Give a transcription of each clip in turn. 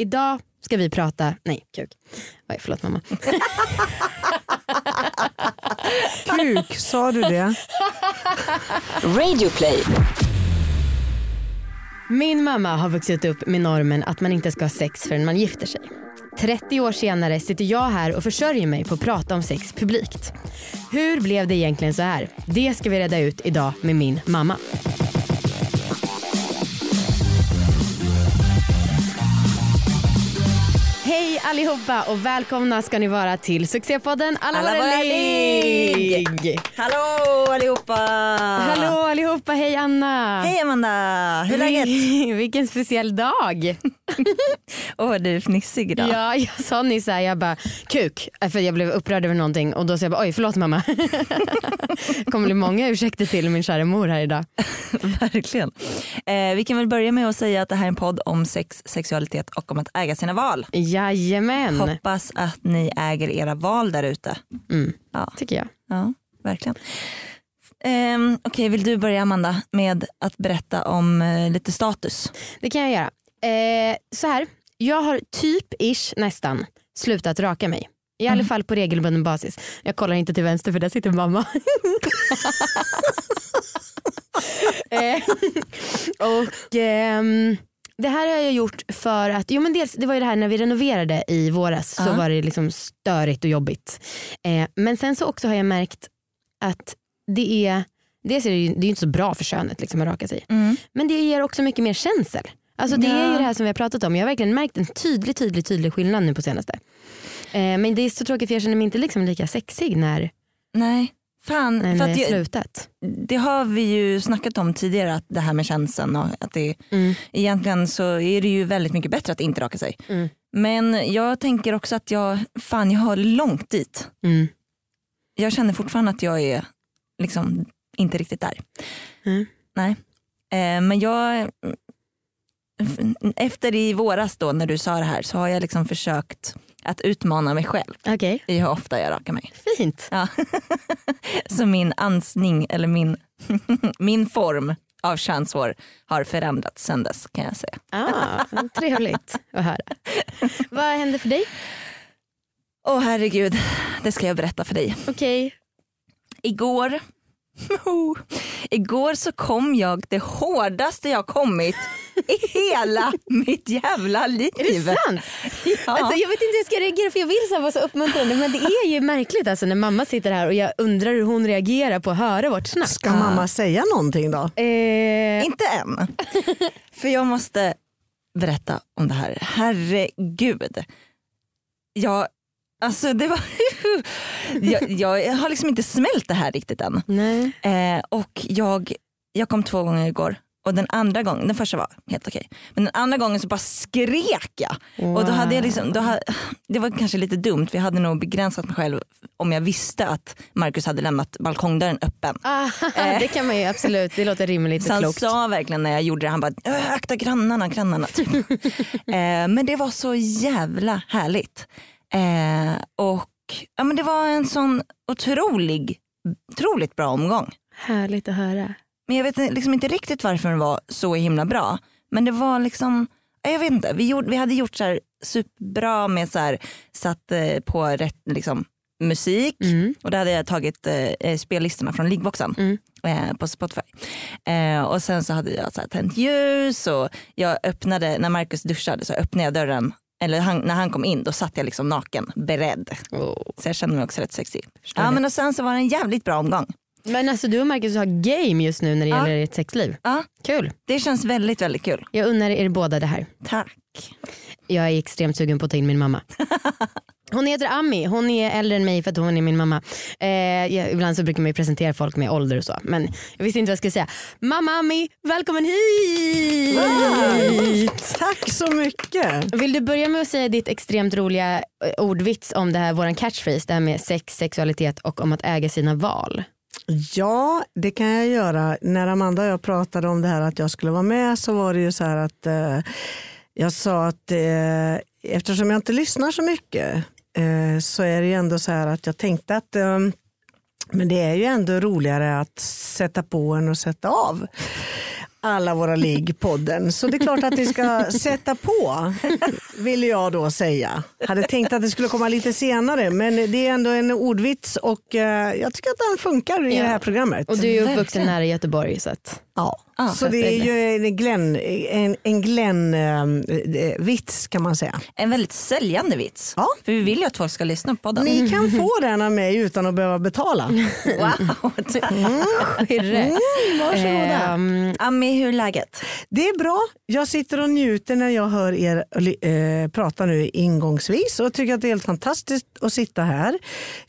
Idag ska vi prata, nej kuk. Oj, förlåt mamma. Kuk, sa du det? Radioplay. Min mamma har vuxit upp med normen att man inte ska ha sex förrän man gifter sig. 30 år senare sitter jag här och försörjer mig på att prata om sex publikt. Hur blev det egentligen så här? Det ska vi reda ut idag med min mamma. Allihopa och välkomna ska ni vara till succépodden Alla, Alla våra ligg. Hallå allihopa! Hallå allihopa, hej Anna. Hej Amanda! Hur är läget? Vilken speciell dag. Åh du är fnissig idag. Ja, jag sa nyss här, jag bara kuk, för jag blev upprörd över någonting och då sa jag bara oj förlåt mamma. Det kommer bli många ursäkter till min kära mor här idag. Verkligen. Eh, vi kan väl börja med att säga att det här är en podd om sex, sexualitet och om att äga sina val. Jajamän, Hoppas att ni äger era val där ute. mm, Ja. tycker jag. Ja, verkligen. Ehm, Okej, vill du börja Amanda med att berätta om eh, lite status? Det kan jag göra. Eh, så här, jag har typ ish nästan slutat raka mig. I alla fall på regelbunden basis. Jag kollar inte till vänster för där sitter mamma. eh, och ehm, det här har jag gjort för att, jo men dels det var ju det här när vi renoverade i våras så Ja. var det liksom störigt och jobbigt. Eh, men sen så också har jag märkt att det är, dels är det ju det är inte så bra för könet liksom, att raka sig. Men det ger också mycket mer känsel. Alltså det är Ja. ju det här som vi har pratat om. Jag har verkligen märkt en tydlig, tydlig, tydlig skillnad nu på senaste. Eh, men det är så tråkigt för jag känner mig inte liksom lika sexig när, Nej, fan. när för det att är jag, slutat. det har vi ju snackat om tidigare, att det här med känslan och att det Mm. egentligen så är det ju väldigt mycket bättre att inte raka sig. Mm. Men jag tänker också att jag, fan jag har långt dit. Mm. Jag känner fortfarande att jag är liksom inte riktigt där. Mm. Nej. Eh, men jag, efter i våras då när du sa det här så har jag liksom försökt att utmana mig själv Okej, i hur ofta jag rakar mig. fint. Ja. så min ansning eller min, min form av könshår har förändrats sen dess kan jag säga. Ah, trevligt att höra. Vad hände för dig? Åh herregud, det ska jag berätta för dig. Okej. Igår, igår så kom jag det hårdaste jag kommit hela mitt jävla liv. Är det sant? Ja. Alltså, jag vet inte hur jag ska reagera för jag vill så vara så uppmuntrande men det är ju märkligt alltså när mamma sitter här och jag undrar hur hon reagerar på att höra vårt snack. Ska mamma säga någonting då? Eh, Inte än. För jag måste berätta om det här. Herregud. Jag, alltså det var jag, jag har liksom inte smält det här riktigt än. nej. Eh, och jag, jag kom två gånger igår och den andra gången, den första var helt okej. Men den andra gången så bara skrek jag. Och då hade jag liksom, då hade, det var kanske lite dumt för jag hade nog begränsat mig själv om jag visste att Marcus hade lämnat balkongdörren öppen. Ah, det kan man ju absolut, det låter rimligt Så och han klokt. sa verkligen när jag gjorde det, han bara "Äh, akta grannarna, grannarna. Typ. eh, men det var så jävla härligt. Eh, och ja, men det var en sån otrolig, otroligt bra omgång. Härligt att höra. Men jag vet liksom inte riktigt varför den var så himla bra. Men det var liksom, jag vet inte, vi, gjorde, vi hade gjort så här superbra med så här, satt eh, på rätt liksom, musik Mm. och då hade jag tagit eh, spellistorna från liggboxen Mm. eh, på Spotify. Eh, och sen så hade jag så här, tänt ljus och jag öppnade, när Marcus duschade så öppnade jag dörren eller han, när han kom in då satt jag liksom naken beredd. Oh. Så jag kände mig också rätt sexig. Ja, men och sen så var det en jävligt bra omgång. Men alltså du och Marcus har game just nu när det Ja. gäller ert sexliv. Ja, Kul. det känns väldigt väldigt kul. Jag unnar er båda det här. Tack. Jag är extremt sugen på att ta in min mamma. Hon heter Ami, hon är äldre än mig för att hon är min mamma. Eh, jag, ibland så brukar man ju presentera folk med ålder och så. Men jag visste inte vad jag skulle säga. Mamma Ami, välkommen hit! Tack så mycket. Vill du börja med att säga ditt extremt roliga eh, ordvits om det här, våran catchphrase, det här med sex, sexualitet och om att äga sina val? Ja, det kan jag göra. När Amanda och jag pratade om det här att jag skulle vara med så var det ju så här att eh, jag sa att eh, eftersom jag inte lyssnar så mycket eh, så är det ju ändå så här att jag tänkte att eh, men det är ju ändå roligare att sätta på än att sätta av alla våra ligg-podden. Så det är klart att ni ska sätta på, vill jag då säga. Hade tänkt att det skulle komma lite senare, men det är ändå en ordvits och eh, jag tycker att den funkar i Ja. det här programmet. Och du är uppvuxen nära Göteborg så att Ja, Ah, så det är ju en Glenn, en, en Glenn eh, vits kan man säga. En väldigt säljande vits. Ja. För vi vill ju att folk ska lyssna på den. Ni kan få den av mig utan att behöva betala. Wow. skirre. Mm, varsågoda. Ehm, Ami, hur är läget? Det är bra. Jag sitter och njuter när jag hör er eh, prata nu ingångsvis och tycker att det är helt fantastiskt att sitta här.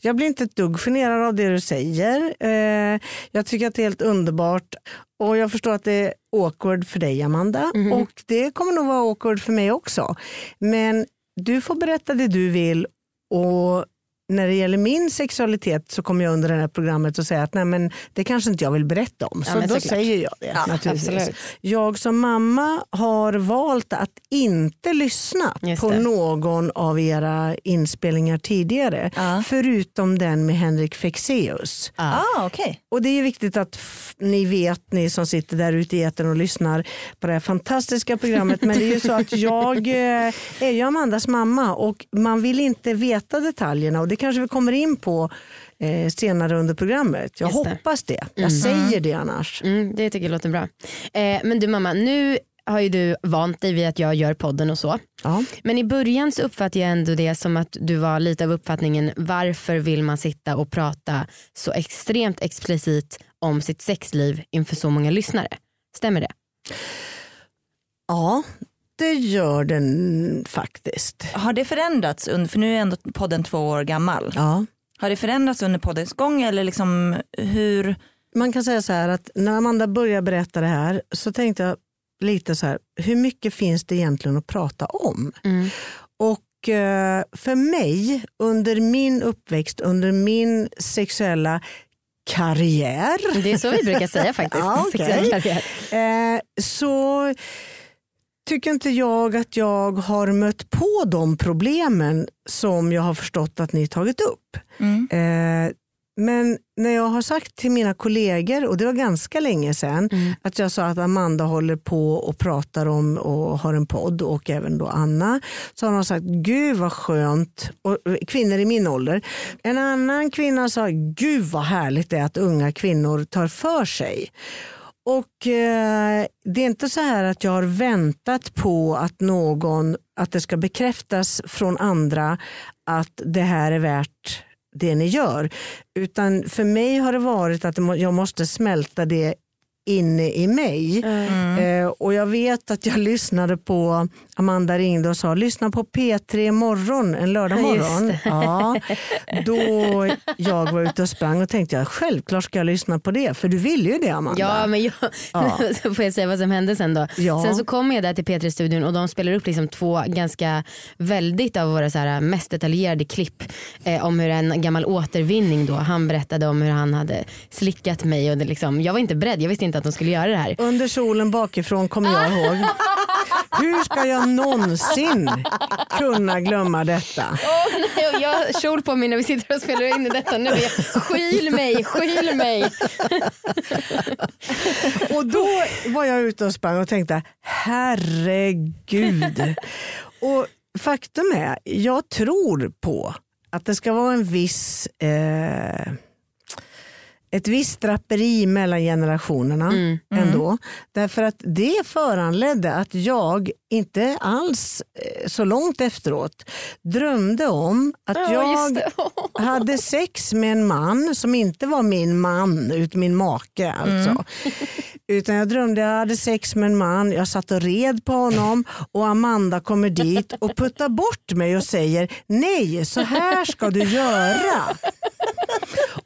Jag blir inte ett dugg generad av det du säger. Eh, jag tycker att det är helt underbart och jag förstår att det är awkward för dig Amanda och det kommer nog vara awkward för mig också. Men du får berätta det du vill och när det gäller min sexualitet så kommer jag under det här programmet att säga att nej men det kanske inte jag vill berätta om. Ja, Så men då säger jag det. Ja, naturligtvis. absolut. Jag som mamma har valt att inte lyssna på någon av era inspelningar tidigare. Ja. Förutom den med Henrik Fexeus. ja. Ah, okej. Och det är viktigt att ni vet, ni som sitter där ute i etern och lyssnar på det här fantastiska programmet. Men det är ju så att jag eh, är ju Amandas mamma och man vill inte veta detaljerna och det kanske vi kommer in på eh, senare under programmet. Jag Just det. hoppas det. Jag säger det annars. Mm, det tycker jag låter bra. Eh, men du mamma, nu har ju du vant dig vid att jag gör podden och så. Ja. Men i början så uppfattade jag ändå det som att du var lite av uppfattningen varför vill man sitta och prata så extremt explicit om sitt sexliv inför så många lyssnare. Stämmer det? ja, det gör den faktiskt. Har det förändrats, under, för nu är ändå podden två år gammal. Ja. Har det förändrats under poddens gång eller liksom hur? Man kan säga så här att när Amanda började berätta det här så tänkte jag lite så här, hur mycket finns det egentligen att prata om? Mm. Och eh, för mig under min uppväxt, under min sexuella karriär Det är så vi brukar säga faktiskt. Ja, karriär. eh, så tycker inte jag att jag har mött på de problemen som jag har förstått att ni tagit upp. Mm. Eh, men när jag har sagt till mina kollegor, och det var ganska länge sedan, Mm. att jag sa att Amanda håller på och pratar om och har en podd och även då Anna, så har de sagt gud vad skönt, och kvinnor i min ålder. En annan kvinna sa gud vad härligt det är att unga kvinnor tar för sig. Och eh, Det är inte så här att jag har väntat på att någon, att det ska bekräftas från andra att det här är värt det ni gör. Utan för mig har det varit att jag måste smälta det inne i mig. Mm. Eh, och jag vet att jag lyssnade på, Amanda ringde och sa lyssna på P3 morgon en lördag morgon. Ja, då jag var ute och sprang och tänkte jag självklart ska jag lyssna på det för du ville ju det Amanda. Ja men jag, Ja. får jag säga vad som hände sen då. Ja. Sen så kom jag där till P3-studion och de spelar upp liksom två ganska väldigt av våra så här mest detaljerade klipp eh, om hur en gammal återvinning då, han berättade om hur han hade slickat mig och det liksom, jag var inte beredd, jag visste inte att de skulle göra det här. Under solen bakifrån kommer jag ihåg. Hur ska jag någonsin kunna glömma detta? Åh, nej, jag har kjol på mig när vi sitter och spelar in detta nu. Jag, skyl mig, skyl mig. Och då var jag ute och sprang och tänkte herregud. Och faktum är, jag tror på att det ska vara en viss eh, ett visst draperi mellan generationerna Mm. ändå. Därför att det föranledde att jag inte alls eh, så långt efteråt drömde om att Ja, jag hade sex med en man som inte var min man, ut min make alltså. Utan jag drömde jag hade sex med en man, jag satt och red på honom och Amanda kommer dit och puttar bort mig och säger nej, så här ska du göra.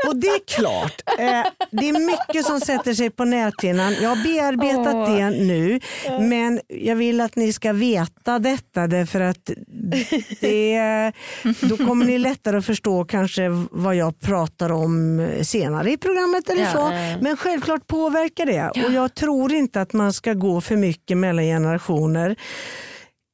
Och det är klart, eh, det är mycket som sätter sig på näthinnan. Jag har bearbetat Åh. det nu men jag vill att ni ska veta detta därför att det, då kommer ni lättare att förstå kanske vad jag pratar om senare i programmet eller Ja, så. Men självklart påverkar det och jag tror inte att man ska gå för mycket mellan generationer.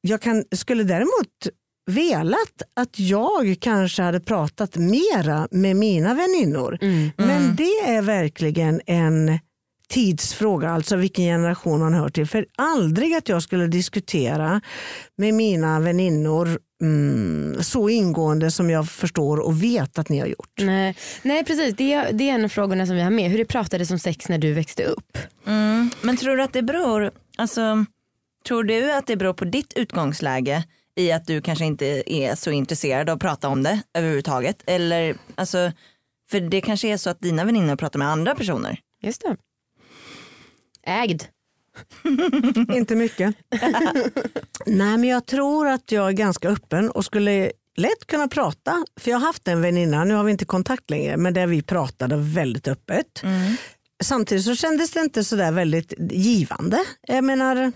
Jag kan, skulle däremot velat att jag kanske hade pratat mera med mina väninnor. Mm. Men det är verkligen en tidsfråga, alltså vilken generation man hör till. För aldrig att jag skulle diskutera med mina väninnor mm, så ingående som jag förstår och vet att ni har gjort. Nej, Nej precis, det är, det är en av frågorna som vi har med. Hur det pratades om sex när du växte upp. Mm. Men tror du att det beror, alltså, tror du att det beror på ditt utgångsläge i att du kanske inte är så intresserad av att prata om det överhuvudtaget? Eller, alltså, för det kanske är så att dina väninnor pratar med andra personer. Just det. Ägd. Inte mycket. Nej men jag tror att jag är ganska öppen och skulle lätt kunna prata. För jag har haft en väninna, nu har vi inte kontakt längre, men där vi pratade väldigt öppet. Mm. Samtidigt så kändes det inte så där väldigt givande. Jag menar,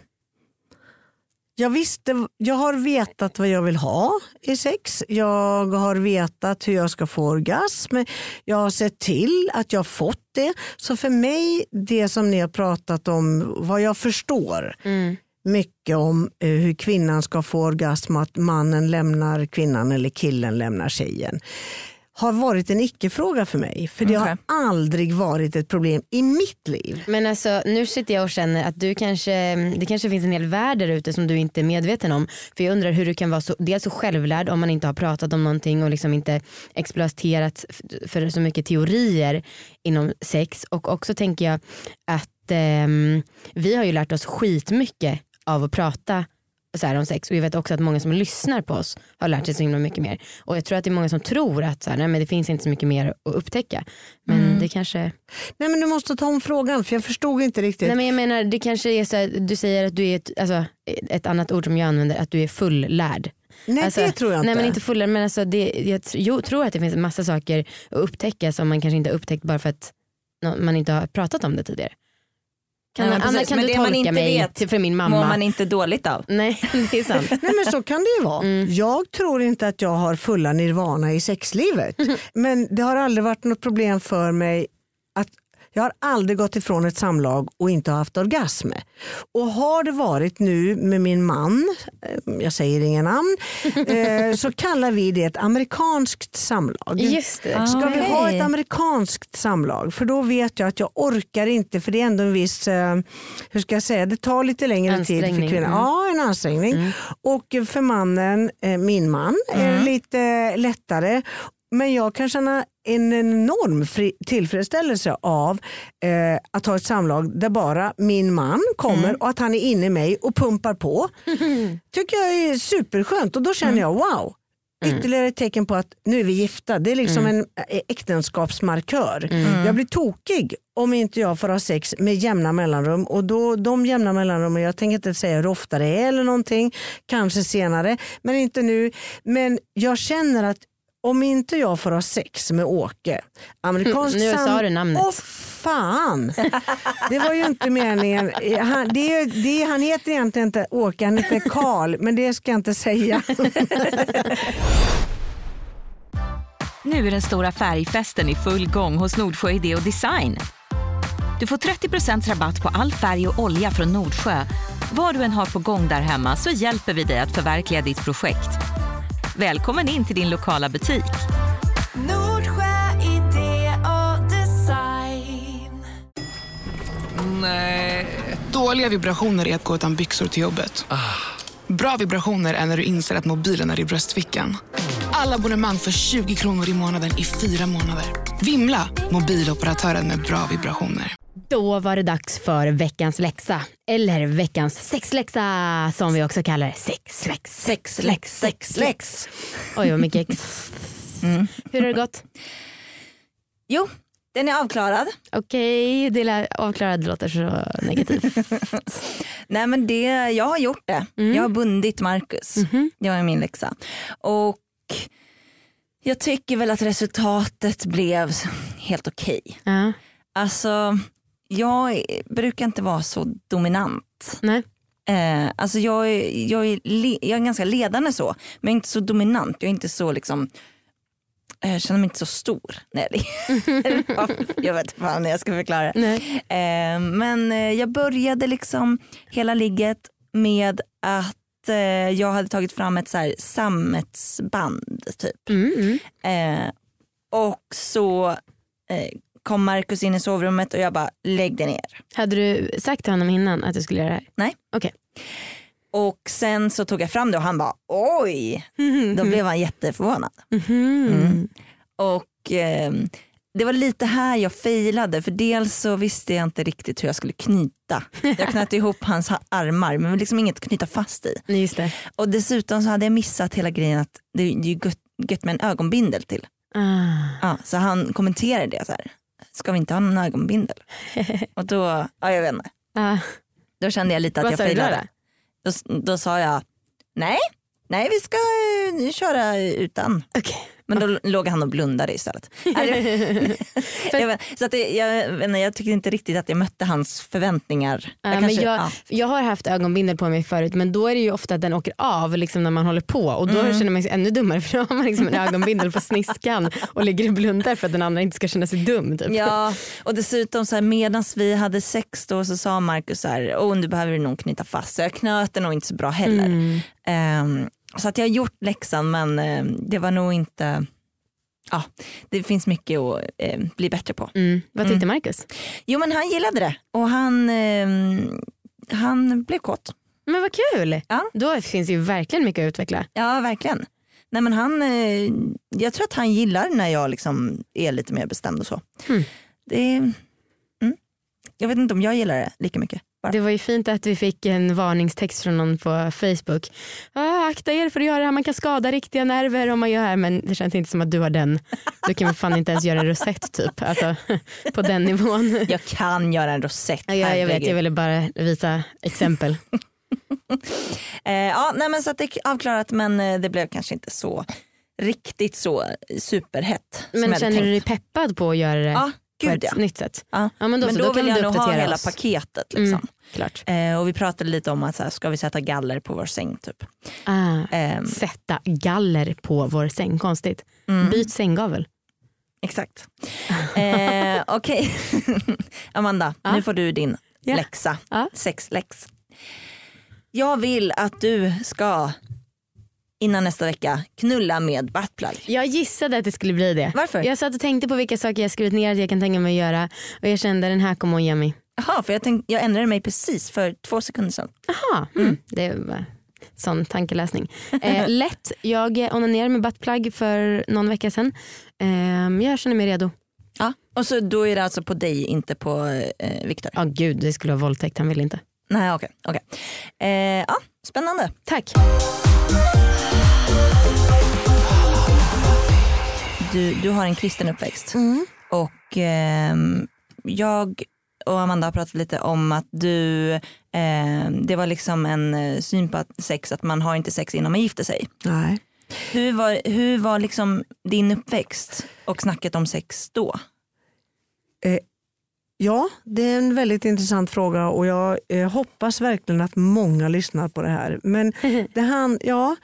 jag, visste, jag har vetat vad jag vill ha i sex. Jag har vetat hur jag ska få orgasm. Jag har sett till att jag fått det. Så för mig, det som ni har pratat om, vad jag förstår Mm. mycket om eh, hur kvinnan ska få orgasm och att mannen lämnar kvinnan eller killen lämnar tjejen har varit en icke-fråga för mig. För det Okej. har aldrig varit ett problem i mitt liv. Men alltså nu sitter jag och känner att du kanske, det kanske finns en hel värld där ute som du inte är medveten om. För jag undrar hur du kan vara så, dels så självlärd om man inte har pratat om någonting och liksom inte exploaterat för så mycket teorier inom sex. Och också tänker jag att ehm, vi har ju lärt oss skitmycket av att prata så här om sex och jag vet också att många som lyssnar på oss har lärt sig så himla mycket mer. Och jag tror att det är många som tror att så här, nej, men det finns inte så mycket mer att upptäcka. Men det kanske Nej men du måste ta om frågan för jag förstod inte riktigt. Nej men jag menar det kanske är så här, du säger att du är ett, alltså, ett annat ord som jag använder, att du är fullärd. Nej alltså, det tror jag inte. Nej men inte fullärd men alltså det, jag jo, tror att det finns en massa saker att upptäcka som man kanske inte har upptäckt bara för att man inte har pratat om det tidigare. Kan, Nej, men Anna precis, kan men du det man tolka inte mig vet till, för min Mår mamma? man inte dåligt av. Nej det är sant. Nej men så kan det ju vara. Mm. Jag tror inte att jag har fulla nirvana i sexlivet. Men det har aldrig varit något problem för mig jag har aldrig gått ifrån ett samlag och inte haft orgasm. Och har det varit nu med min man, eh, jag säger inga namn, eh, så kallar vi det ett amerikanskt samlag. Just det. Ska vi ha ett amerikanskt samlag? För då vet jag att jag orkar inte för det är ändå en viss, eh, hur ska jag säga, det tar lite längre tid för kvinnan. mm. Ja, en ansträngning. Och för mannen, min man, är det lite lättare. Men jag kan känna en enorm tillfredsställelse av eh, att ha ett samlag där bara min man kommer och att han är inne i mig och pumpar på. tycker jag är superskönt och då känner jag wow. Ytterligare ett tecken på att nu är vi gifta. Det är liksom en eh, äktenskapsmarkör. Jag blir tokig om inte jag får ha sex med jämna mellanrum. Och då, de jämna mellanrummen, jag tänker inte säga hur ofta det är eller någonting. Kanske senare, men inte nu. Men jag känner att om inte jag får ha sex med Åke, amerikansk Nu sam- sa du namnet. Åh fan! Det var ju inte meningen. Han, det, är- det, han heter egentligen inte Åke, han heter Karl, men det ska jag inte säga. Nu är den stora färgfesten i full gång hos Nordsjö Idé och Design. Du får 30 rabatt på all färg och olja från Nordsjö. Vad du än har på gång där hemma så hjälper vi dig att förverkliga ditt projekt. Välkommen in till din lokala butik. Nordsjö idé och design. Dåliga vibrationer är att gå utan byxor till jobbet. Bra vibrationer är när du inser att mobilen är i bröstfickan. Alla abonnemang för 20 kronor i månaden i fyra månader. Vimla! Mobiloperatören med bra vibrationer. Då var det dags för veckans läxa. Eller veckans sexläxa som vi också kallar sexläx. Sexläx, sexläx. Oj vad mycket X. Hur har det gått? Jo, den är avklarad. Okej, lär, avklarad låter så negativt. Nej men det, jag har gjort det. Jag har bundit Marcus. Det var min läxa. Och jag tycker väl att resultatet blev helt okej. ja. Alltså jag brukar inte vara så dominant. Nej. Eh, alltså jag, är, jag, är le, jag är ganska ledande så, men jag är inte så dominant. Jag är inte så liksom eh, jag känner mig inte så stor. Nej, jag vet inte fan hur jag ska förklara. Nej. Eh, men eh, jag började liksom hela ligget med att eh, jag hade tagit fram ett så här sammetsband typ. Mm, mm. Eh, och så eh, kom Markus in i sovrummet och jag bara lägg dig ner. Hade du sagt till honom innan att du skulle göra det här? Nej. Okej. Och sen så tog jag fram det och han bara oj. Då blev han jätteförvånad. Mhm. Mm. Och eh, det var lite här jag failade för dels så visste jag inte riktigt hur jag skulle knyta. Jag knöt ihop hans ha- armar men liksom inget att knyta fast i. Just det. Och dessutom så hade jag missat hela grejen att det, det är ju gött, gött med en ögonbindel till. Ah. Ja, så han kommenterade det så här. Ska vi inte ha någon ögonbindel? Och då, ja jag vet inte. Ah. Då kände jag lite att Vad jag failade. Då, då sa jag nej, nej vi ska eh, köra utan. Okej. Men då låg han och blundade istället. jag, vet, så att det, jag, jag tycker inte riktigt att jag mötte hans förväntningar. Ja, jag men kanske- jag, ja. jag har haft ögonbindel på mig förut men då är det ju ofta att den åker av liksom när man håller på och då Mm. känner man sig ännu dummare för då har man liksom en ögonbindel på sniskan och ligger och blundar för att den andra inte ska känna sig dum. Typ. Ja, och dessutom så här, medans vi hade sex då så sa Markus så här, oh, nu behöver du nog knyta fast. Så jag knöt det nog inte så bra heller. Mm. Ehm, så att jag har gjort läxan men ehm, det var nog inte, ja det finns mycket att ehm, bli bättre på. Mm. Vad tyckte Marcus? Jo men han gillade det och han, ehm, han blev kåt. Men vad kul! Ja. Då finns det ju verkligen mycket att utveckla. Ja verkligen. Nej men han, eh, jag tror att han gillar när jag liksom är lite mer bestämd och så. Mm. Det, mm. Jag vet inte om jag gillar det lika mycket. Bara. Det var ju fint att vi fick en varningstext från någon på Facebook. Ah, akta er för att göra det här, man kan skada riktiga nerver om man gör det här men det känns inte som att du har den. Du kan väl fan inte ens göra en rosett typ. Alltså, på den nivån. Jag kan göra en rosett. Ja, jag, jag vet, jag ville bara visa exempel. Eh, ja, nej, men så att det är avklarat men eh, det blev kanske inte så riktigt så superhett. Men känner du dig peppad på att göra det Ja, på gud ett ja. nytt sätt? ja. Ja, men då, Men då, då vill jag nog ha uppdatera hela oss. paketet. Liksom. Mm, klart. Eh, och vi pratade lite om att så här, ska vi sätta galler på vår säng typ. Ah, Ehm, sätta galler på vår säng, konstigt. mm. Byt sänggavel. Exakt. Eh, Okej, Amanda, Ja. nu får du din Ja. läxa. Ja. Sexläx. Jag vill att du ska innan nästa vecka knulla med buttplug. Jag gissade att det skulle bli det. Varför? Jag satt och tänkte på vilka saker jag skrivit ner att jag kan tänka mig att göra och jag kände den här kommer hon ge mig. Jaha, för jag, tänk, jag ändrade mig precis för två sekunder sedan. Jaha, mm. det var sån tankeläsning. Eh, lätt, jag onanerade med buttplug för någon vecka sedan. Eh, jag känner mig redo. Ja. Och så då är det alltså på dig, inte på eh, Viktor? Ja gud det skulle vara våldtäkt, han vill inte. Nej okej. okej. Eh, ja, spännande. Tack. Du, du har en kristen uppväxt. Och ehm, jag och Amanda har pratat lite om att du, ehm, det var liksom en eh, syn på att sex, att man har inte sex innan man gifter sig. Nej. Hur var, hur var liksom din uppväxt och snacket om sex då? Ja, det är en väldigt intressant fråga och jag eh, hoppas verkligen att många lyssnar på det här. Men det, han, ja,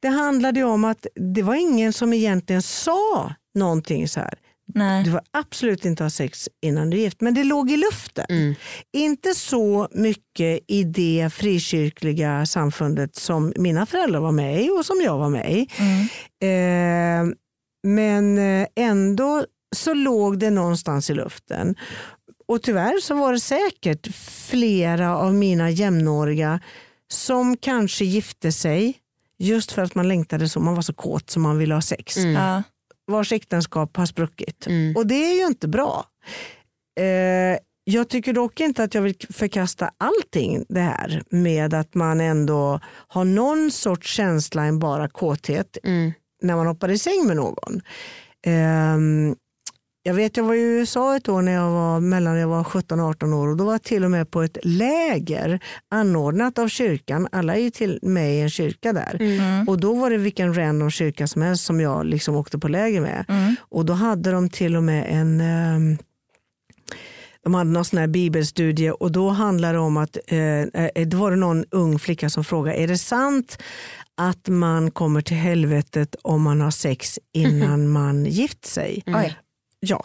det handlade om att det var ingen som egentligen sa någonting så här. Nej. Du får absolut inte ha sex innan du är gift. Men det låg i luften. Mm. Inte så mycket i det frikyrkliga samfundet som mina föräldrar var med i och som jag var med i. Mm. Eh, men eh, ändå så låg det någonstans i luften. Och tyvärr så var det säkert flera av mina jämnåriga som kanske gifte sig just för att man längtade så, man var så kåt som man ville ha sex. Mm. Ja. Vars äktenskap har spruckit. Mm. Och det är ju inte bra. Eh, jag tycker dock inte att jag vill förkasta allting det här med att man ändå har någon sorts känsla än bara kåthet Mm. när man hoppar i säng med någon. Ehm, jag vet jag var i USA ett år när jag var mellan jag var 17 och 18 år och då var jag till och med på ett läger anordnat av kyrkan. Alla är ju till med i en kyrka där. Mm. Och då var det vilken random kyrka som helst som jag liksom åkte på läger med. Mm. Och då hade de till och med en ehm, de hade någon sån här bibelstudie och då handlade det om att eh, eh, då var det någon ung flicka som frågade, är det sant att man kommer till helvetet om man har sex innan man gift sig? Oj. Ja.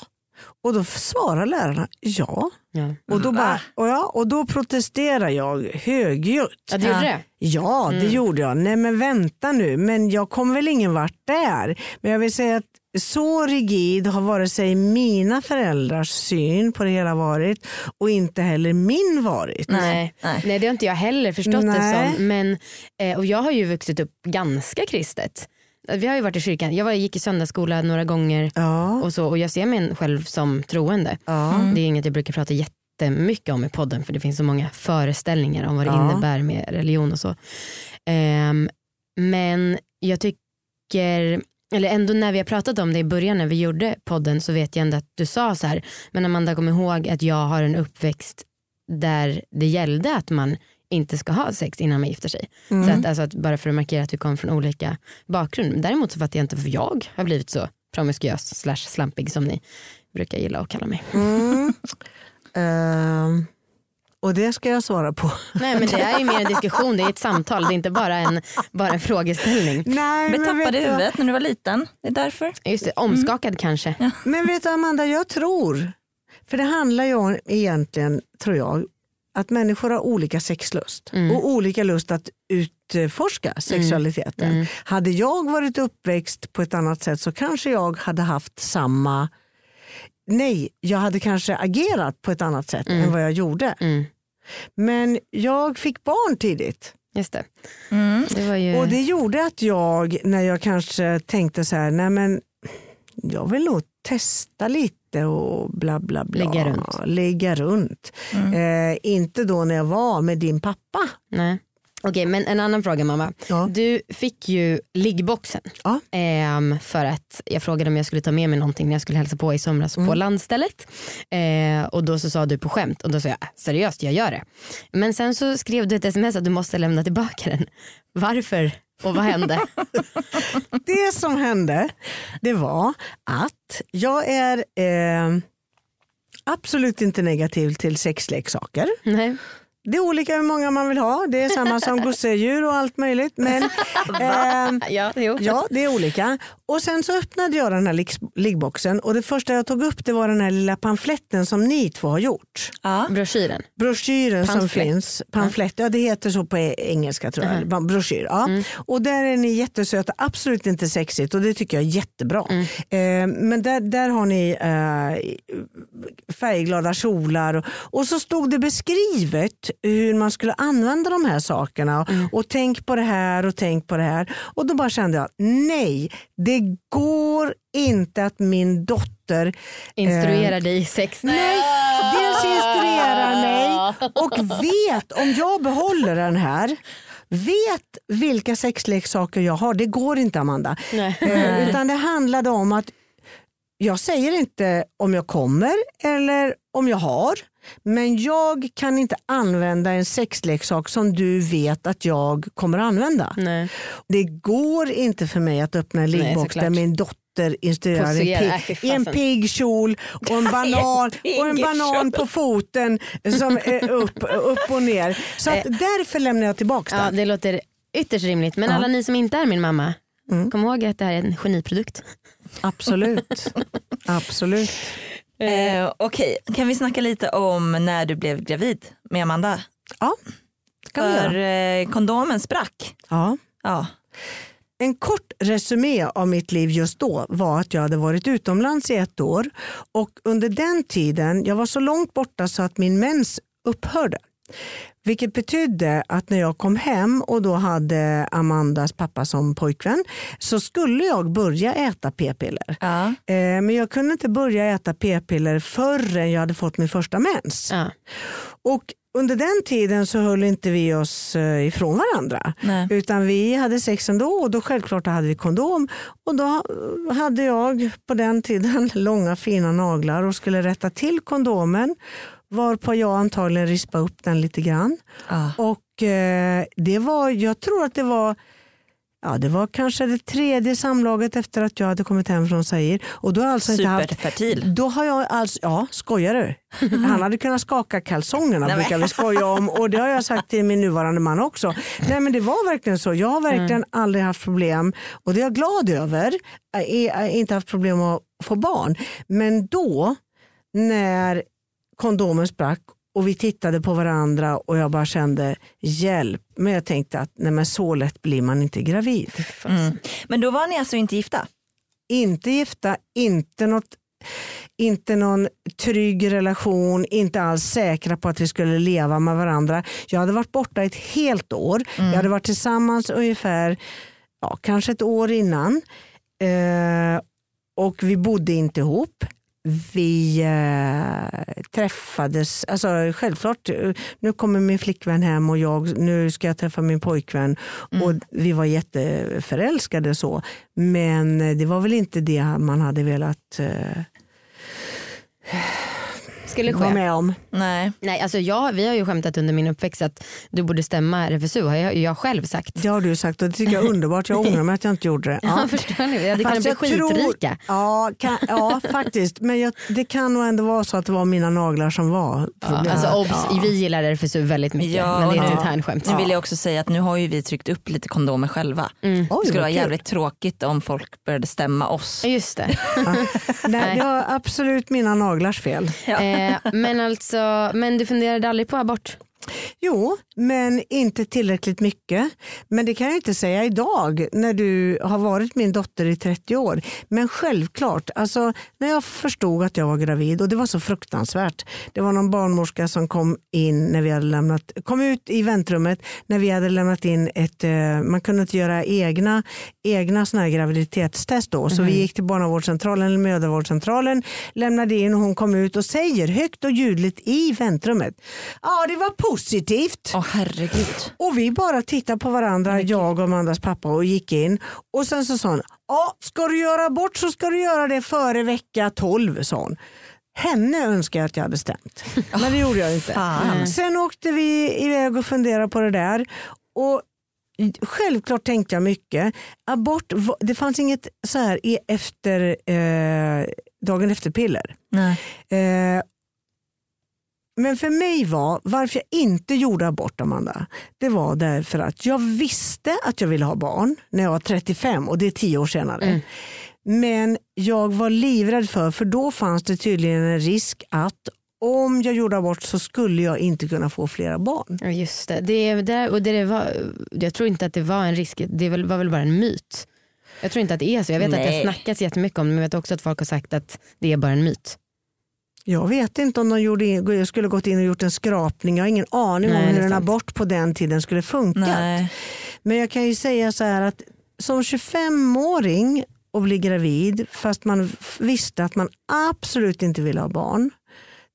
Och då svarar lärarna ja. Ja. Och då, bara, och ja, och då protesterar jag högljutt. ja, du gjorde det? Ja, det gjorde jag. Nej men vänta nu, men jag kom väl ingen vart där. Men jag vill säga att så rigid har vare sig mina föräldrars syn på det hela varit och inte heller min varit. Nej. Nej. Nej. det har inte jag heller förstått det Nej. som. Men, eh, och jag har ju vuxit upp ganska kristet. Vi har ju varit i kyrkan. Jag var, gick i söndagsskola några gånger Ja, och, så, och jag ser mig själv som troende. ja. Det är inget jag brukar prata jättemycket om i podden för det finns så många föreställningar om vad det Ja. innebär med religion och så. Ehm, men jag tycker, eller ändå när vi har pratat om det i början när vi gjorde podden så vet jag ändå att du sa så här, men Amanda kom ihåg att jag har en uppväxt där det gällde att man inte ska ha sex innan man gifter sig. Så att, alltså att, bara för att markera att vi kom från olika bakgrund. Däremot så fattar jag inte varför jag har blivit så promiskuös slash slampig som ni brukar gilla att kalla mig. Mm. Ehm, och det ska jag svara på. Nej men det är ju mer en diskussion, det är ett samtal, det är inte bara en, bara en frågeställning. Nej, men tappade huvudet när du var liten. Det är därför. Just det, omskakad kanske. Men vet du Amanda, jag tror, för det handlar ju om egentligen, tror jag, att människor har olika sexlust och olika lust att utforska sexualiteten. Hade jag varit uppväxt på ett annat sätt så kanske jag hade haft samma Nej, jag hade kanske agerat på ett annat sätt än vad jag gjorde. Mm. Men jag fick barn tidigt. Just det. Mm. det var ju... Och det gjorde att jag, när jag kanske tänkte så här, nej men jag vill nog testa lite och bla bla bla. Lägga runt. Lägga runt. Eh, inte då när jag var med din pappa. Nej. Okej men en annan fråga mamma. Ja. Du fick ju liggboxen Ja. ehm, för att jag frågade om jag skulle ta med mig någonting när jag skulle hälsa på i somras Mm. på landstället. Eh, och då så sa du på skämt och då sa jag "Äh, seriöst jag gör det. Men sen så skrev du ett sms att du måste lämna tillbaka den. Varför och vad hände? Det som hände det var att jag är eh, absolut inte negativ till sexleksaker. Nej. Det är olika hur många man vill ha. Det är samma som gosedjur och allt möjligt. Men, ehm, Ja. Ja, det är olika. Och sen så öppnade jag den här ligg- liggboxen och det första jag tog upp det var den här lilla pamfletten som ni två har gjort. Ja. Broschyren. Broschyren som Pamflett. finns. Pamflett, ja det heter så på e- engelska tror jag. Uh-huh. Broschyr, ja. Mm. Och där är ni jättesöta, absolut inte sexigt och det tycker jag är jättebra. Mm. Eh, men där, där har ni eh, färgglada kjolar och, och så stod det beskrivet hur man skulle använda de här sakerna. Mm. Och tänk på det här och tänk på det här. Och då bara kände jag, nej det går inte att min dotter Instruerar dig i sex. Nej, dels instruerar mig och vet om jag behåller den här vet vilka sexleksaker jag har. Det går inte Amanda. Nej. Eh, utan det handlade om att jag säger inte om jag kommer eller om jag har. Men jag kan inte använda en sexleksak som du vet att jag kommer använda. Nej. Det går inte för mig att öppna en liggbox där min dotter instruerar en pig, i en pigg kjol och en banan, och en banan på foten som är upp, upp och ner. Så att därför lämnar jag tillbaka Ja, den. det låter ytterst rimligt. Men alla ni som inte är min mamma, Mm. kom ihåg att det här är en geniprodukt. Absolut. Absolut. Eh, Okej, kan vi snacka lite om när du blev gravid med Amanda? Ja, det kan vi För göra. eh, kondomen sprack. Ja. Ja. En kort resumé av mitt liv just då var att jag hade varit utomlands i ett år och under den tiden, jag var så långt borta så att min mens upphörde. Vilket betydde att när jag kom hem och då hade Amandas pappa som pojkvän så skulle jag börja äta p-piller. Ja. Eh, Men jag kunde inte börja äta p-piller förrän jag hade fått min första mens. Ja. Och under den tiden så höll inte vi oss eh, ifrån varandra. Nej. Utan vi hade sex ändå och då självklart hade vi kondom. Och då hade jag på den tiden långa fina naglar och skulle rätta till kondomen. Varpå jag antagligen rispade upp den lite grann. Ja. Och eh, det var, jag tror att det var Ja, det var kanske det tredje samlaget efter att jag hade kommit hem från Zaire. Och då har jag alltså inte haft, då har jag alltså, ja skojar du? Han hade kunnat skaka kalsongerna Nej, brukar vi skoja om och det har jag sagt till min nuvarande man också. Nej men det var verkligen så. Jag har verkligen aldrig haft problem och det är jag glad över. Jag har inte haft problem att få barn. Men då när kondomen sprack och vi tittade på varandra och jag bara kände hjälp. Men jag tänkte att nej men så lätt blir man inte gravid. Mm. Men då var ni alltså inte gifta? inte gifta, inte något inte någon trygg relation, inte alls säkra på att vi skulle leva med varandra. Jag hade varit borta ett helt år. Jag hade varit tillsammans ungefär ja, kanske ett år innan. Eh, och vi bodde inte ihop. Vi eh, träffades, alltså självklart, eh, nu kommer min flickvän hem och jag, nu ska jag träffa min pojkvän. Och vi var jätteförälskade så. Men eh, det var väl inte det man hade velat eh, Skulle ske. med om. Nej. Nej, alltså jag, vi har ju skämtat under min uppväxt att du borde stämma RFSU har jag, jag själv sagt. Det har du sagt och det tycker jag är underbart. Jag ångrar mig att jag inte gjorde det. Ja. Förstår ni? Kunnat Fast bli jag tror- skitrika. Ja, kan, ja faktiskt. Men jag, det kan nog ändå vara så att det var mina naglar som var Ja, problemet. alltså obs, Ja. vi gillar RFSU väldigt mycket Ja, men det är ett ja. internt skämt. Nu vill jag också säga att nu har ju vi tryckt upp lite kondomer själva. Mm. Oj, Det skulle vara kul. jävligt tråkigt om folk började stämma oss. Ja, Just det. Nej, det var absolut mina naglars fel. eh, Eh, men, alltså, men du funderade aldrig på abort? Jo, men inte tillräckligt mycket. Men det kan jag inte säga idag när du har varit min dotter i 30 år. Men självklart, alltså, när jag förstod att jag var gravid och det var så fruktansvärt. Det var någon barnmorska som kom in när vi hade lämnat, kom ut i väntrummet när vi hade lämnat in ett, eh, man kunde inte göra egna, egna såna här graviditetstest då. Så vi gick till barnavårdscentralen eller mödravårdscentralen, lämnade in och hon kom ut och säger högt och ljudligt i väntrummet. Ja, det var positivt. Åh herregud. Och vi bara tittade på varandra, jag och Amandas pappa och gick in. Och sen så sa hon, ja ska du göra bort så ska du göra det före vecka 12 sa hon. Henne önskar jag att jag hade stämt. Men det gjorde jag inte. Fan. Sen åkte vi iväg och funderade på det där. Och Självklart tänkte jag mycket. Abort, det fanns inget så här i efter, eh, dagen efter-piller. Eh, men för mig var, varför jag inte gjorde abort Amanda, det var därför att jag visste att jag ville ha barn när jag var 35 och det är tio år senare. Men jag var livrädd för, för då fanns det tydligen en risk att om jag gjorde abort så skulle jag inte kunna få flera barn. Ja, just det. det, det, och det var, jag tror inte att det var en risk, det var väl bara en myt. Jag tror inte att det är så. Jag vet att det Nej. har snackats jättemycket om det men jag vet också att folk har sagt att det är bara en myt. Jag vet inte om de gjorde in, skulle gått in och gjort en skrapning. Jag har ingen aning Nej, om hur en abort på den tiden skulle funka. Nej. Men jag kan ju säga så här att som 25-åring och bli gravid fast man visste att man absolut inte ville ha barn.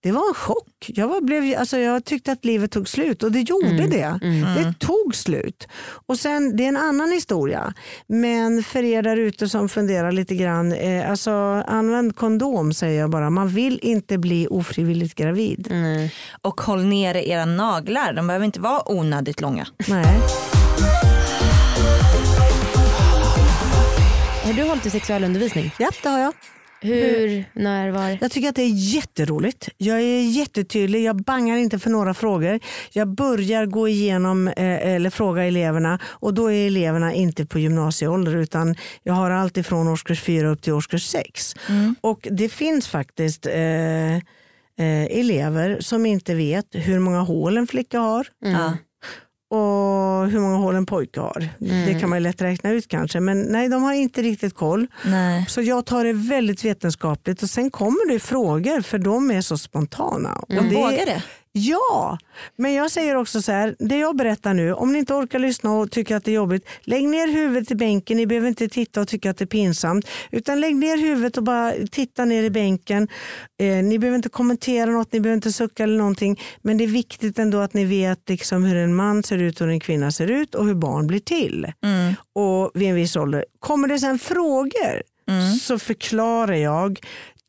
Det var en chock. Jag, var, blev, alltså jag tyckte att livet tog slut och det gjorde det. Det tog slut. Och sen, Det är en annan historia. Men för er där ute som funderar lite grann, eh, alltså, använd kondom säger jag bara. Man vill inte bli ofrivilligt gravid. Mm. Och håll nere era naglar, de behöver inte vara onödigt långa. Nej. Har du hållit i sexualundervisning? Ja, det har jag. Hur, när, var? Jag tycker att det är jätteroligt. Jag är jättetydlig, jag bangar inte för några frågor. Jag börjar gå igenom eh, eller fråga eleverna och då är eleverna inte på gymnasieålder utan jag har allt ifrån årskurs 4 upp till årskurs 6. Och det finns faktiskt eh, eh, elever som inte vet hur många hål en flicka har Ja. Och hur många hål en pojke har. Det kan man ju lätt räkna ut kanske men nej de har inte riktigt koll. Nej. Så jag tar det väldigt vetenskapligt och sen kommer det frågor för de är så spontana. Och De det, vågar det. Ja, men jag säger också så här, det jag berättar nu, om ni inte orkar lyssna och tycker att det är jobbigt, lägg ner huvudet i bänken, ni behöver inte titta och tycka att det är pinsamt, utan lägg ner huvudet och bara titta ner i bänken. Eh, ni behöver inte kommentera något, ni behöver inte sucka eller någonting, men det är viktigt ändå att ni vet liksom hur en man ser ut och hur en kvinna ser ut och hur barn blir till. Mm. Och vid en viss ålder. Kommer det sen frågor Mm. så förklarar jag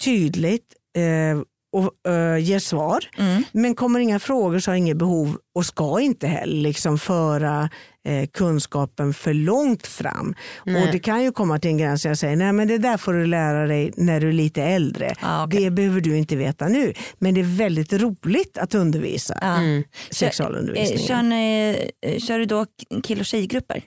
tydligt eh, och eh, ger svar. Mm. Men kommer inga frågor så har jag inget behov och ska inte heller liksom föra eh, kunskapen för långt fram. Nej. Och Det kan ju komma till en gräns där jag säger nej men det där får du lära dig när du är lite äldre. Ah, okej. Det behöver du inte veta nu. Men det är väldigt roligt att undervisa. Mm. sexualundervisningen. Eh, Kör, ni, eh, kör du då kill och tjejgrupper?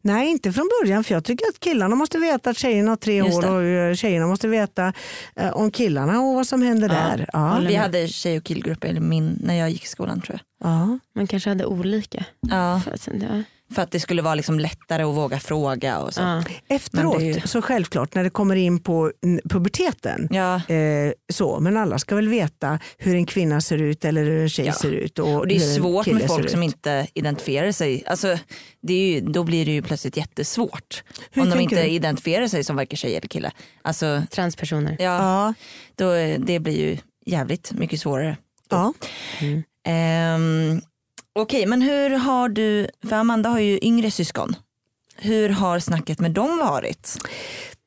Nej, inte från början för jag tycker att killarna måste veta att tjejerna har tre Just år det. och eh, tjejerna måste veta eh, om killarna och vad som händer där. Ja. Vi hade tjej och killgrupper eller min, när jag gick i skolan tror jag. Ja. Man kanske hade olika. Ja. För att sen, ja. För att det skulle vara liksom lättare att våga fråga och så. Ja. Efteråt, ju- så självklart när det kommer in på puberteten. Ja. Eh, så, men alla ska väl veta hur en kvinna ser ut eller hur en tjej Ja. ser ut. Och, Och det är svårt med folk som inte identifierar sig. Alltså, det är ju, då blir det ju plötsligt jättesvårt. Hur om de inte du? identifierar sig som varken tjej eller kille. Alltså, Transpersoner. ja, Ja, då, det blir ju jävligt mycket svårare. ja. Ehm, Okej, men hur har du, för Amanda har ju yngre syskon. Hur har snacket med dem varit?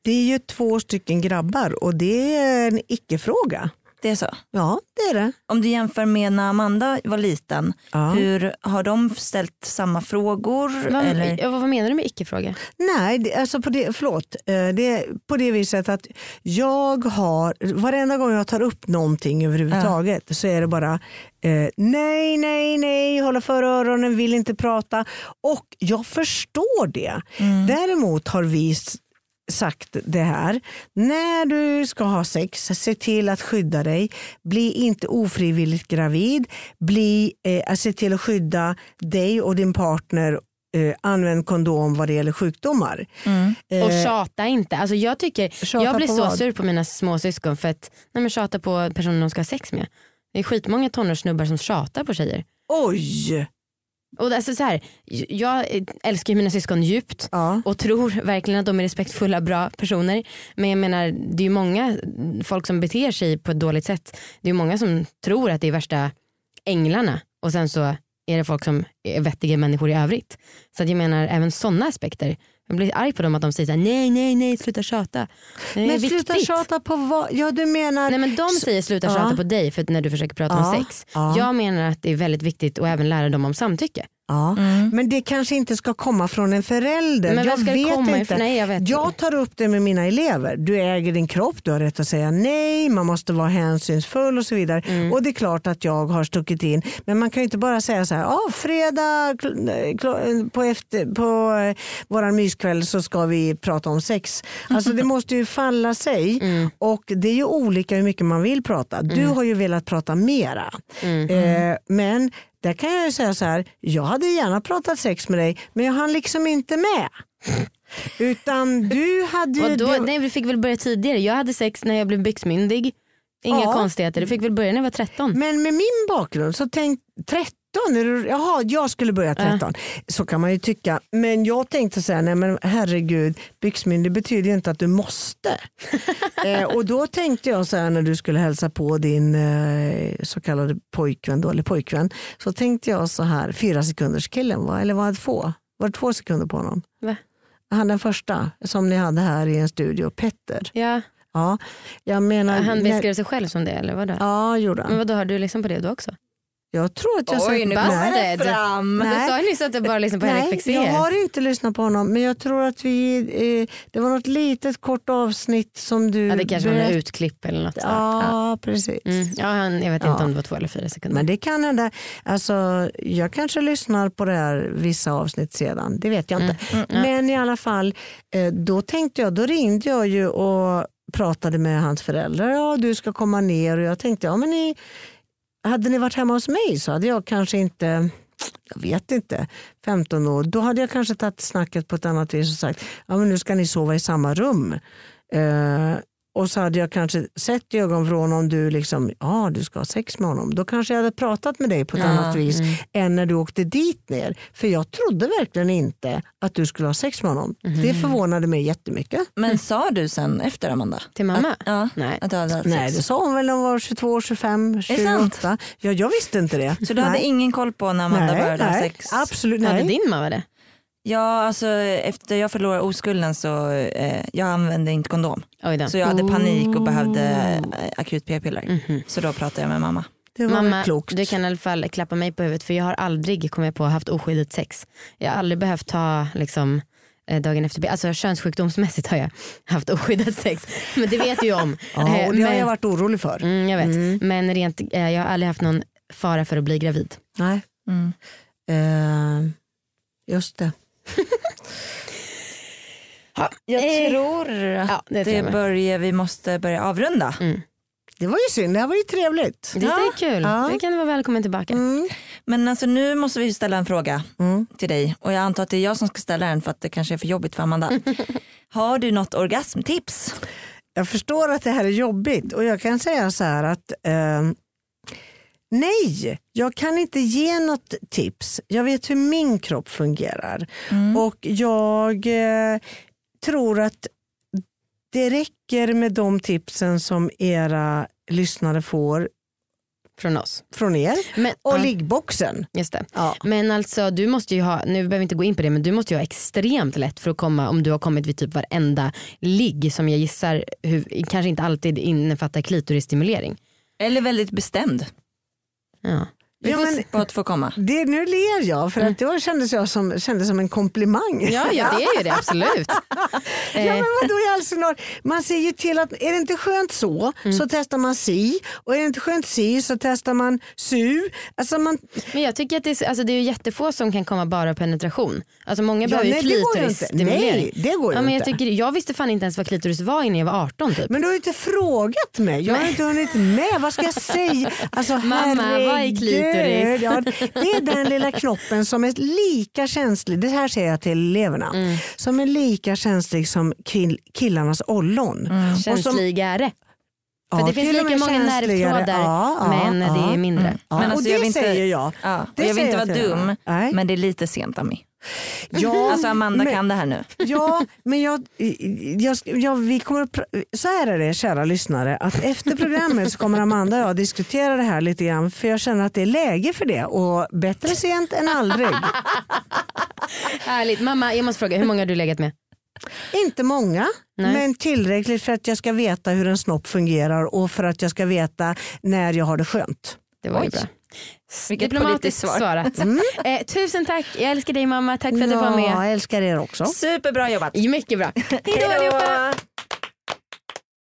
Det är ju två stycken grabbar och det är en icke-fråga. Det är så? Ja, det är det. Om du jämför med när Amanda var liten, Ja. hur har de ställt samma frågor? Vad, eller? ja, vad menar du med icke-fråga? Nej, det, alltså på det, förlåt. Eh, Det är på det viset att jag har, varenda gång jag tar upp någonting överhuvudtaget så är det bara eh, nej, nej, nej, hålla för öronen, vill inte prata. Och jag förstår det. Däremot har vi sagt det här. När du ska ha sex, se till att skydda dig. Bli inte ofrivilligt gravid. Bli, eh, se till att skydda dig och din partner. Eh, använd kondom vad det gäller sjukdomar. Och Eh, tjata inte. Alltså jag, tycker, jag blir så vad? sur på mina småsyskon för att nej men tjata på personer de ska ha sex med. Det är skitmånga tonårssnubbar som tjatar på tjejer. Oj! Och alltså så här, jag älskar mina syskon djupt Ja. och tror verkligen att de är respektfulla bra personer. Men jag menar det är ju många folk som beter sig på ett dåligt sätt. Det är ju många som tror att det är värsta änglarna och sen så är det folk som är vettiga människor i övrigt. Så jag menar även sådana aspekter. Jag blir arg på dem att de säger här, nej nej nej sluta tjata. Det är Men viktigt. sluta tjata på vad? Ja du menar... Nej men de säger sluta Ja. tjata på dig för när du försöker prata Ja. om sex. Ja. Jag menar att det är väldigt viktigt att även lära dem om samtycke. Ja. Men det kanske inte ska komma från en förälder. Men jag vet inte. Nej, jag vet jag tar upp det med mina elever. Du äger din kropp, du har rätt att säga nej, man måste vara hänsynsfull och så vidare. Mm. Och det är klart att jag har stuckit in. Men man kan ju inte bara säga så här, ah, fredag på, efter, på eh, våran myskväll så ska vi prata om sex. Alltså det måste ju falla sig. Mm. Och det är ju olika hur mycket man vill prata. Du har ju velat prata mera. Mm. Eh, men där kan jag ju säga så här, jag hade gärna pratat sex med dig men jag hann liksom inte med. Utan du hade ju... Då, nej, vi fick väl börja tidigare. Jag hade sex när jag blev byxmyndig. Inga Ja. konstigheter. Det fick väl börja när jag var 13. Men med min bakgrund så tänk 13, är du, jaha jag skulle börja 13. Så kan man ju tycka. Men jag tänkte säga, nej men herregud, byxmyndig betyder ju inte att du måste. eh, och då tänkte jag så här när du skulle hälsa på din eh, så kallade pojkvän, då, eller pojkvän. Så tänkte jag så här, fyra sekunders killen va? eller var det två? Var det två sekunder på honom? Va? Han den första som ni hade här i en studio, Petter. Ja, Ja, jag menar, han beskrev sig själv som det eller vadå? Ja, gjorde Men han. vadå, har du liksom på det då också? Jag tror att jag Oj, nu det fram. Men Nej. du sa ju nyss att du bara lyssnar på Henrik Fexeus. jag har inte lyssnat på honom men jag tror att vi, eh, det var något litet kort avsnitt som du Ja, det kanske var något berätt- utklipp eller något. Ja, precis. Mm. Ja, han, jag vet Ja. inte om det var två eller fyra sekunder. Men det kan hända. Alltså, jag kanske lyssnar på det här vissa avsnitt sedan, det vet jag inte. Mm, Men i alla fall, eh, då tänkte jag, då ringde jag ju och pratade med hans föräldrar. Ja, du ska komma ner och jag tänkte, ja men ni, hade ni varit hemma hos mig så hade jag kanske inte jag vet inte, 15 år, då hade jag kanske tagit snacket på ett annat vis och sagt ja, men nu ska ni sova i samma rum. Eh, och så hade jag kanske sett i ögonvrån om du liksom, ja du ska ha sex med honom. Då kanske jag hade pratat med dig på ett Ja, annat vis än när du åkte dit ner. För jag trodde verkligen inte att du skulle ha sex med honom. Det förvånade mig jättemycket. Men sa du sen efter Amanda? Till mamma? Ja, Nej. att du hade haft Nej sex? det sa hon väl när hon var 22, 25, det sant? 28. Ja, jag visste inte det. Så du hade nej. ingen koll på när Amanda nej, började ha nej, sex? Absolut Hade nej. din mamma det? Ja, alltså efter jag förlorade oskulden så eh, jag använde inte kondom. Så jag hade panik och Oh. behövde eh, akut p-piller. Så då pratade jag med mamma. Det var Mamma, klokt. du kan i alla fall klappa mig på huvudet för jag har aldrig kommit på haft oskyddat sex. Jag har aldrig behövt ta liksom, eh, dagen efter, alltså könssjukdomsmässigt har jag haft oskyddat sex. Men det vet du ju om. ja, och det har men- jag varit orolig för. Mm, jag vet. Men rent, eh, jag har aldrig haft någon fara för att bli gravid. Nej. Mm. Eh, just det. Jag Eh, tror att Ja, det det börjar, vi måste börja avrunda. Det var ju synd, det här var ju trevligt. Det är kul. Ja. Det kan vara välkommen tillbaka. Mm. Men alltså nu måste vi ställa en fråga Mm. till dig och jag antar att det är jag som ska ställa den för att det kanske är för jobbigt för Amanda. Har du något orgasmtips? Jag förstår att det här är jobbigt och jag kan säga så här att eh, nej, jag kan inte ge något tips. Jag vet hur min kropp fungerar och jag eh, tror att det räcker med de tipsen som era lyssnare får Från oss. från er Men, och ja, liggboxen. just det. Ja. Men alltså du måste ju ha, nu behöver vi inte gå in på det men du måste ju ha extremt lätt för att komma om du har kommit vid typ varenda ligg som jag gissar hur, kanske inte alltid innefattar klitorisstimulering. Eller väldigt bestämd Ja. Vi Ja, får på att få komma? Det, nu ler jag för att det kändes, jag som, kändes som en komplimang. ja, ja det är ju det absolut. Ja, men vadå i all sin dar? Man ser ju till att är det inte skönt så Mm. så testar man si och är det inte skönt si så testar man su. Alltså man, Men jag tycker att det är, alltså det är jättefå som kan komma bara penetration. Alltså många behöver ju klitorisstimulering. Nej, det går ju ja, men jag, inte. tycker, jag visste fan inte ens vad klitoris var innan jag var 18 typ. men du har ju inte frågat mig. Jag har inte hunnit med. Vad ska jag säga? Alltså, Mamma, vad är herregud. Klitoris? Ja, det är den lilla knoppen som är lika känslig, det här säger jag till eleverna, Mm. som är lika känslig som kill, killarnas ollon. Mm. Och som- Känsligare. För Ja, det finns och lika många nervtrådar Ja, ja, men ja. det är mindre. Ja, Men och alltså, det jag vill inte- säger jag. Ja, Det jag vill inte vara dum men det är lite sent Ami. Ja, Alltså Amanda men- kan det här nu. Ja, men jag, jag, jag, vi kommer att, så här är det kära lyssnare, att efter programmet så kommer Amanda och jag diskutera det här lite grann för jag känner att det är läge för det och bättre sent än aldrig. Härligt. Mamma jag måste fråga, hur många har du legat med? Inte många, Nej. men tillräckligt för att jag ska veta hur en snopp fungerar och för att jag ska veta när jag har det skönt. Det var ju bra. Vilket Diplomatiskt svar. svarat. Eh, tusen tack, jag älskar dig mamma. Tack för att du var Ja, med. jag älskar er också. Superbra jobbat. Mycket bra. Hej då allihopa. Hejdå.